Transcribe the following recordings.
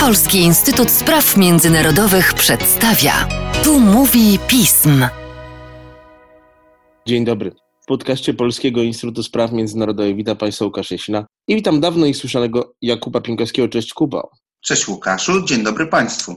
Polski Instytut Spraw Międzynarodowych przedstawia. Tu mówi pism. Dzień dobry. W podcaście Polskiego Instytutu Spraw Międzynarodowych witam Państwa Łukasz Jasina i witam dawno i słyszanego Jakuba Pinkowskiego. Cześć Kuba. Cześć Łukaszu, dzień dobry Państwu.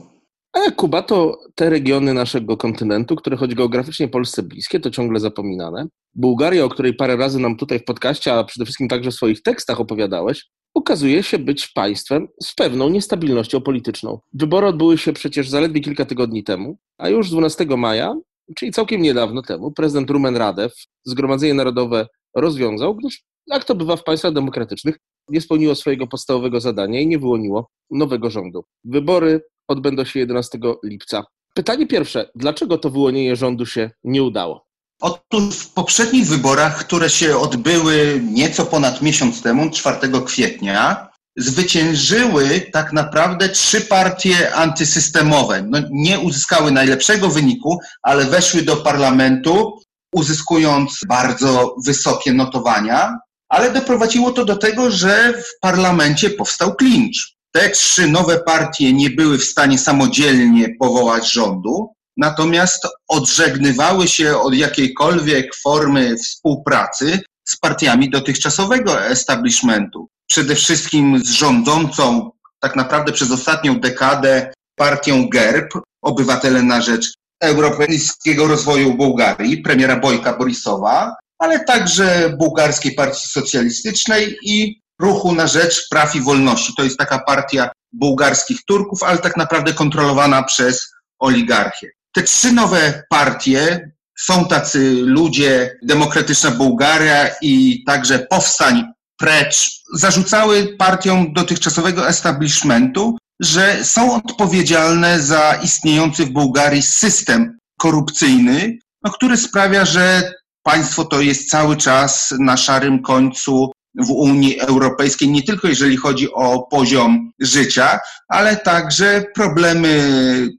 A Kuba to te regiony naszego kontynentu, które choć geograficznie Polsce bliskie, to ciągle zapominane. Bułgaria, o której parę razy nam tutaj w podcaście, a przede wszystkim także w swoich tekstach opowiadałeś, okazuje się być państwem z pewną niestabilnością polityczną. Wybory odbyły się przecież zaledwie kilka tygodni temu, a już 12 maja, czyli całkiem niedawno temu, prezydent Rumen Radew Zgromadzenie Narodowe rozwiązał, gdyż jak to bywa w państwach demokratycznych, nie spełniło swojego podstawowego zadania i nie wyłoniło nowego rządu. Wybory odbędą się 11 lipca. Pytanie pierwsze, dlaczego to wyłonienie rządu się nie udało? Otóż w poprzednich wyborach, które się odbyły nieco ponad miesiąc temu, 4 kwietnia, zwyciężyły tak naprawdę trzy partie antysystemowe. No, nie uzyskały najlepszego wyniku, ale weszły do parlamentu, uzyskując bardzo wysokie notowania, ale doprowadziło to do tego, że w parlamencie powstał klincz. Te trzy nowe partie nie były w stanie samodzielnie powołać rządu, natomiast odżegnywały się od jakiejkolwiek formy współpracy z partiami dotychczasowego establishmentu. Przede wszystkim z rządzącą tak naprawdę przez ostatnią dekadę partią GERB, Obywatele na Rzecz Europejskiego Rozwoju Bułgarii, premiera Bojka Borisowa, ale także Bułgarskiej Partii Socjalistycznej i Ruchu na Rzecz Praw i Wolności. To jest taka partia bułgarskich Turków, ale tak naprawdę kontrolowana przez oligarchię. Te trzy nowe partie są tacy ludzie, Demokratyczna Bułgaria i także Powstań Precz, zarzucały partiom dotychczasowego establishmentu, że są odpowiedzialne za istniejący w Bułgarii system korupcyjny, no, który sprawia, że państwo to jest cały czas na szarym końcu w Unii Europejskiej, nie tylko jeżeli chodzi o poziom życia, ale także problemy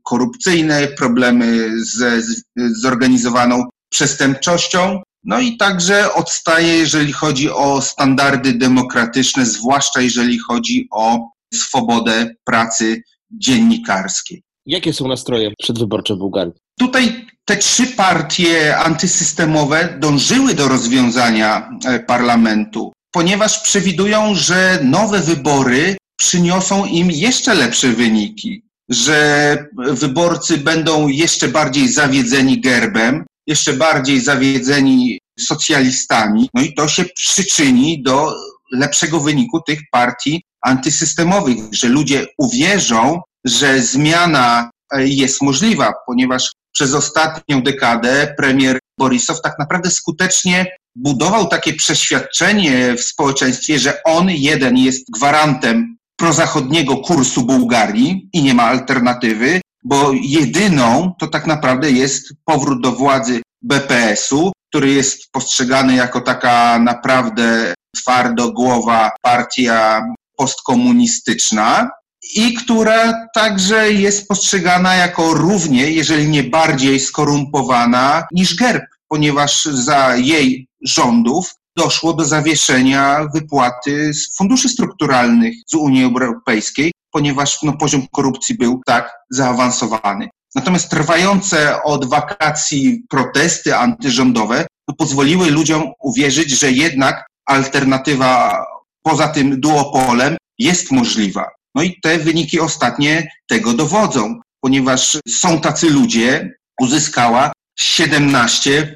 korupcyjne, problemy z, z zorganizowaną przestępczością, no i także odstaje, jeżeli chodzi o standardy demokratyczne, zwłaszcza jeżeli chodzi o swobodę pracy dziennikarskiej. Jakie są nastroje przedwyborcze w Bułgarii? Tutaj te trzy partie antysystemowe dążyły do rozwiązania e, parlamentu ponieważ przewidują, że nowe wybory przyniosą im jeszcze lepsze wyniki, że wyborcy będą jeszcze bardziej zawiedzeni gerbem, jeszcze bardziej zawiedzeni socjalistami, no i to się przyczyni do lepszego wyniku tych partii antysystemowych, że ludzie uwierzą, że zmiana jest możliwa, ponieważ przez ostatnią dekadę premier Borisow tak naprawdę skutecznie budował takie przeświadczenie w społeczeństwie, że on jeden jest gwarantem prozachodniego kursu Bułgarii i nie ma alternatywy, bo jedyną to tak naprawdę jest powrót do władzy BPS-u, który jest postrzegany jako taka naprawdę twardogłowa partia postkomunistyczna i która także jest postrzegana jako równie, jeżeli nie bardziej skorumpowana niż GERB, ponieważ za jej rządów doszło do zawieszenia wypłaty z funduszy strukturalnych z Unii Europejskiej, ponieważ no, poziom korupcji był tak zaawansowany. Natomiast trwające od wakacji protesty antyrządowe no, pozwoliły ludziom uwierzyć, że jednak alternatywa poza tym duopolem jest możliwa. No i te wyniki ostatnie tego dowodzą, ponieważ są tacy ludzie, uzyskała 17%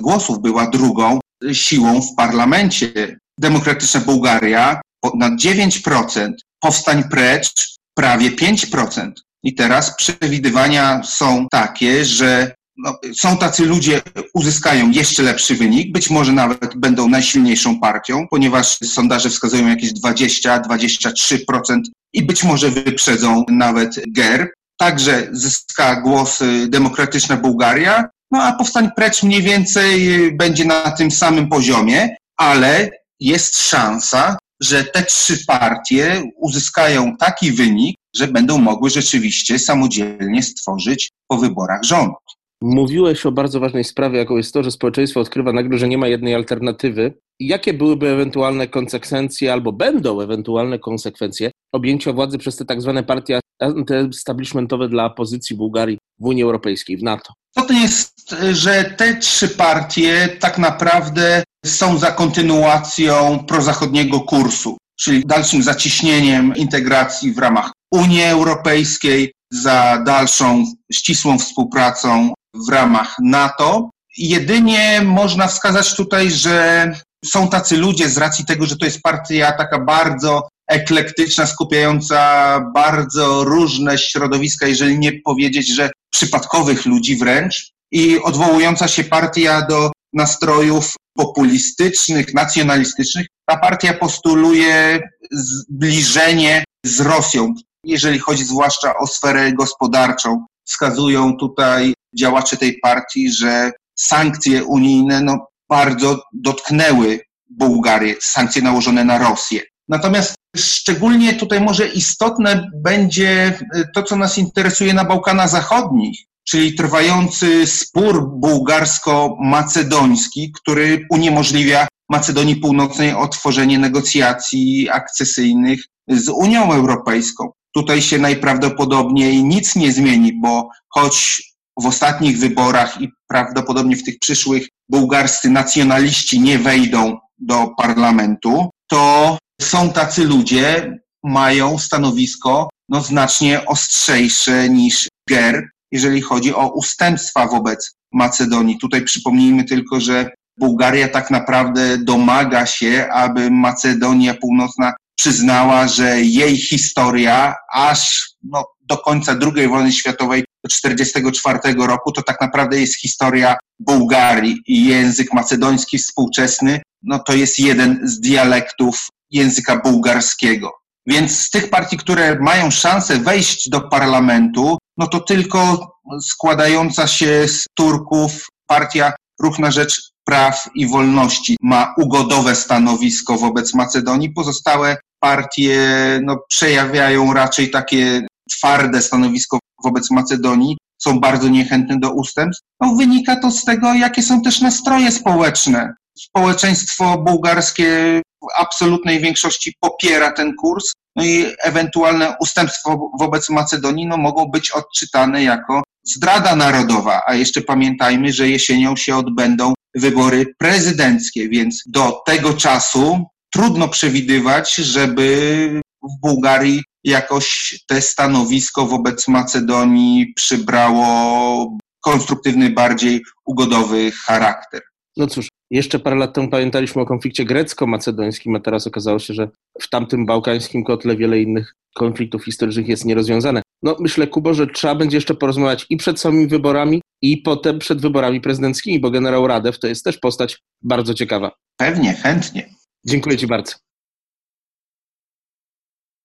głosów, była drugą siłą w parlamencie. Demokratyczna Bułgaria ponad 9%, powstań precz prawie 5%. I teraz przewidywania są takie, że no, są tacy ludzie, uzyskają jeszcze lepszy wynik, być może nawet będą najsilniejszą partią, ponieważ sondaże wskazują jakieś 20-23% i być może wyprzedzą nawet GER. Także zyska głos Demokratyczna Bułgaria, no a powstań precz mniej więcej będzie na tym samym poziomie, ale jest szansa, że te trzy partie uzyskają taki wynik, że będą mogły rzeczywiście samodzielnie stworzyć po wyborach rząd. Mówiłeś o bardzo ważnej sprawie, jaką jest to, że społeczeństwo odkrywa nagle, że nie ma jednej alternatywy. Jakie byłyby ewentualne konsekwencje, albo będą ewentualne konsekwencje objęcia władzy przez te tak zwane partie antyestablishmentowe dla opozycji Bułgarii w Unii Europejskiej, w NATO? To jest, że te trzy partie tak naprawdę są za kontynuacją prozachodniego kursu, czyli dalszym zacieśnieniem integracji w ramach Unii Europejskiej, za dalszą ścisłą współpracą w ramach NATO. Jedynie można wskazać tutaj, że są tacy ludzie z racji tego, że to jest partia taka bardzo eklektyczna, skupiająca bardzo różne środowiska, jeżeli nie powiedzieć, że przypadkowych ludzi wręcz i odwołująca się partia do nastrojów populistycznych, nacjonalistycznych. Ta partia postuluje zbliżenie z Rosją, jeżeli chodzi zwłaszcza o sferę gospodarczą. Wskazują tutaj działacze tej partii, że sankcje unijne no, bardzo dotknęły Bułgarię, sankcje nałożone na Rosję. Natomiast szczególnie tutaj może istotne będzie to, co nas interesuje na Bałkanach Zachodnich, czyli trwający spór bułgarsko-macedoński, który uniemożliwia Macedonii Północnej otworzenie negocjacji akcesyjnych z Unią Europejską. Tutaj się najprawdopodobniej nic nie zmieni, bo choć w ostatnich wyborach i prawdopodobnie w tych przyszłych bułgarscy nacjonaliści nie wejdą do parlamentu, to są tacy ludzie, mają stanowisko no, znacznie ostrzejsze niż GER, jeżeli chodzi o ustępstwa wobec Macedonii. Tutaj przypomnijmy tylko, że Bułgaria tak naprawdę domaga się, aby Macedonia Północna przyznała, że jej historia aż no, do końca II wojny światowej, do 1944 roku, to tak naprawdę jest historia Bułgarii i język macedoński współczesny, no to jest jeden z dialektów języka bułgarskiego. Więc z tych partii, które mają szansę wejść do parlamentu, no to tylko składająca się z Turków partia Ruch na Rzecz Praw i Wolności ma ugodowe stanowisko wobec Macedonii. Pozostałe partie no, przejawiają raczej takie twarde stanowisko wobec Macedonii, są bardzo niechętne do ustępstw. No, wynika to z tego, jakie są też nastroje społeczne. Społeczeństwo bułgarskie absolutnej większości popiera ten kurs, no i ewentualne ustępstwo wobec Macedonii no, mogą być odczytane jako zdrada narodowa, a jeszcze pamiętajmy, że jesienią się odbędą wybory prezydenckie, więc do tego czasu trudno przewidywać, żeby w Bułgarii jakoś te stanowisko wobec Macedonii przybrało konstruktywny, bardziej ugodowy charakter. No cóż, jeszcze parę lat temu pamiętaliśmy o konflikcie grecko-macedońskim, a teraz okazało się, że w tamtym bałkańskim kotle wiele innych konfliktów historycznych jest nierozwiązane. No myślę, Kubo, że trzeba będzie jeszcze porozmawiać i przed samymi wyborami, i potem przed wyborami prezydenckimi, bo generał Radew to jest też postać bardzo ciekawa. Pewnie, chętnie. Dziękuję Ci bardzo.